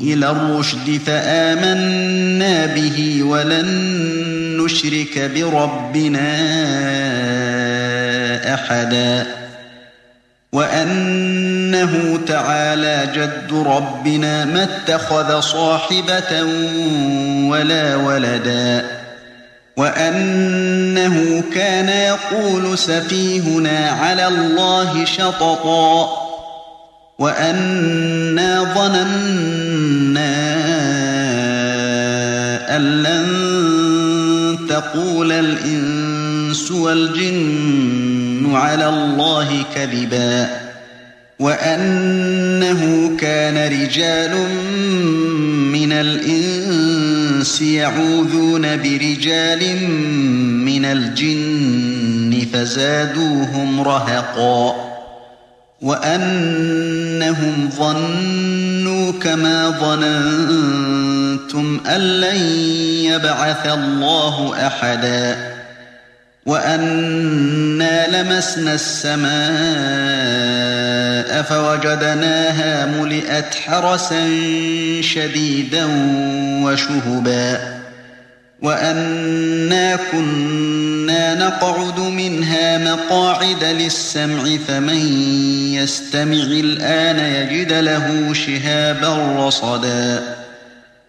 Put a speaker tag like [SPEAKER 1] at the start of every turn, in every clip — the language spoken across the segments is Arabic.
[SPEAKER 1] إلى الرشد فآمنا به ولن نشرك بربنا أحدا وأنه تعالى جد ربنا ما اتخذ صاحبة ولا ولدا وأنه كان يقول سفيهنا على الله شططا وأنا ظننا تقول الإنس والجن على الله كذبا وأنه كان رجال من الإنس يعوذون برجال من الجن فزادوهم رهقا وأنهم ظنوا كما ظننتم أن لن يبعث الله أحدا وأنا لمسنا السماء فوجدناها ملئت حرسا شديدا وشهبا وأنا كنا نقعد منها مقاعد للسمع فمن يستمع الآن يجد له شهابا رصدا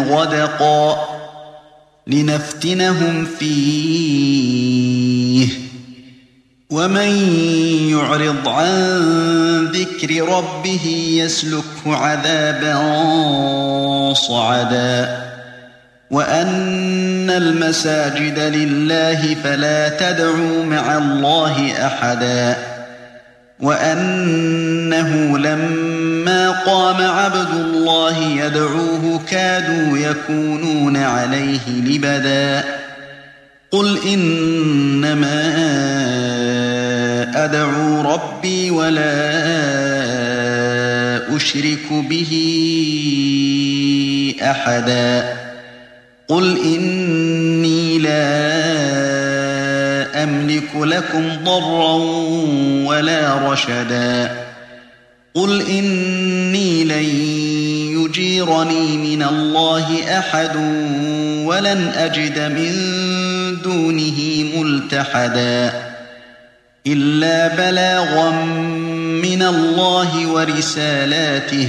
[SPEAKER 1] غدقا لنفتنهم فيه. ومن يعرض عن ذكر ربه يسلكه عذابا صعدا. وأن المساجد لله فلا تدعوا مع الله أحدا. وأنه لما قام عبد الله يدعوه كادوا يكونون عليه لبدا. قل إنما أدعو ربي ولا أشرك به أحدا. قل إني لا أملك لكم ضرا ولا رشدا. قل إني لن يجيرني من الله أحد ولن أجد من دونه ملتحدا إلا بلاغا من الله ورسالاته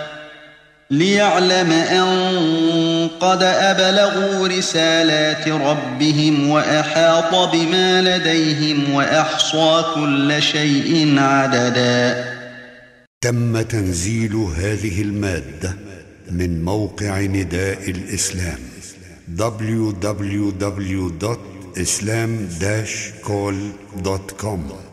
[SPEAKER 1] ليعلم أن قد أبلغوا رسالات ربهم وأحاط بما لديهم وأحصى كل شيء عددا.
[SPEAKER 2] تم تنزيل هذه المادة من موقع نداء الإسلام www.islam-call.com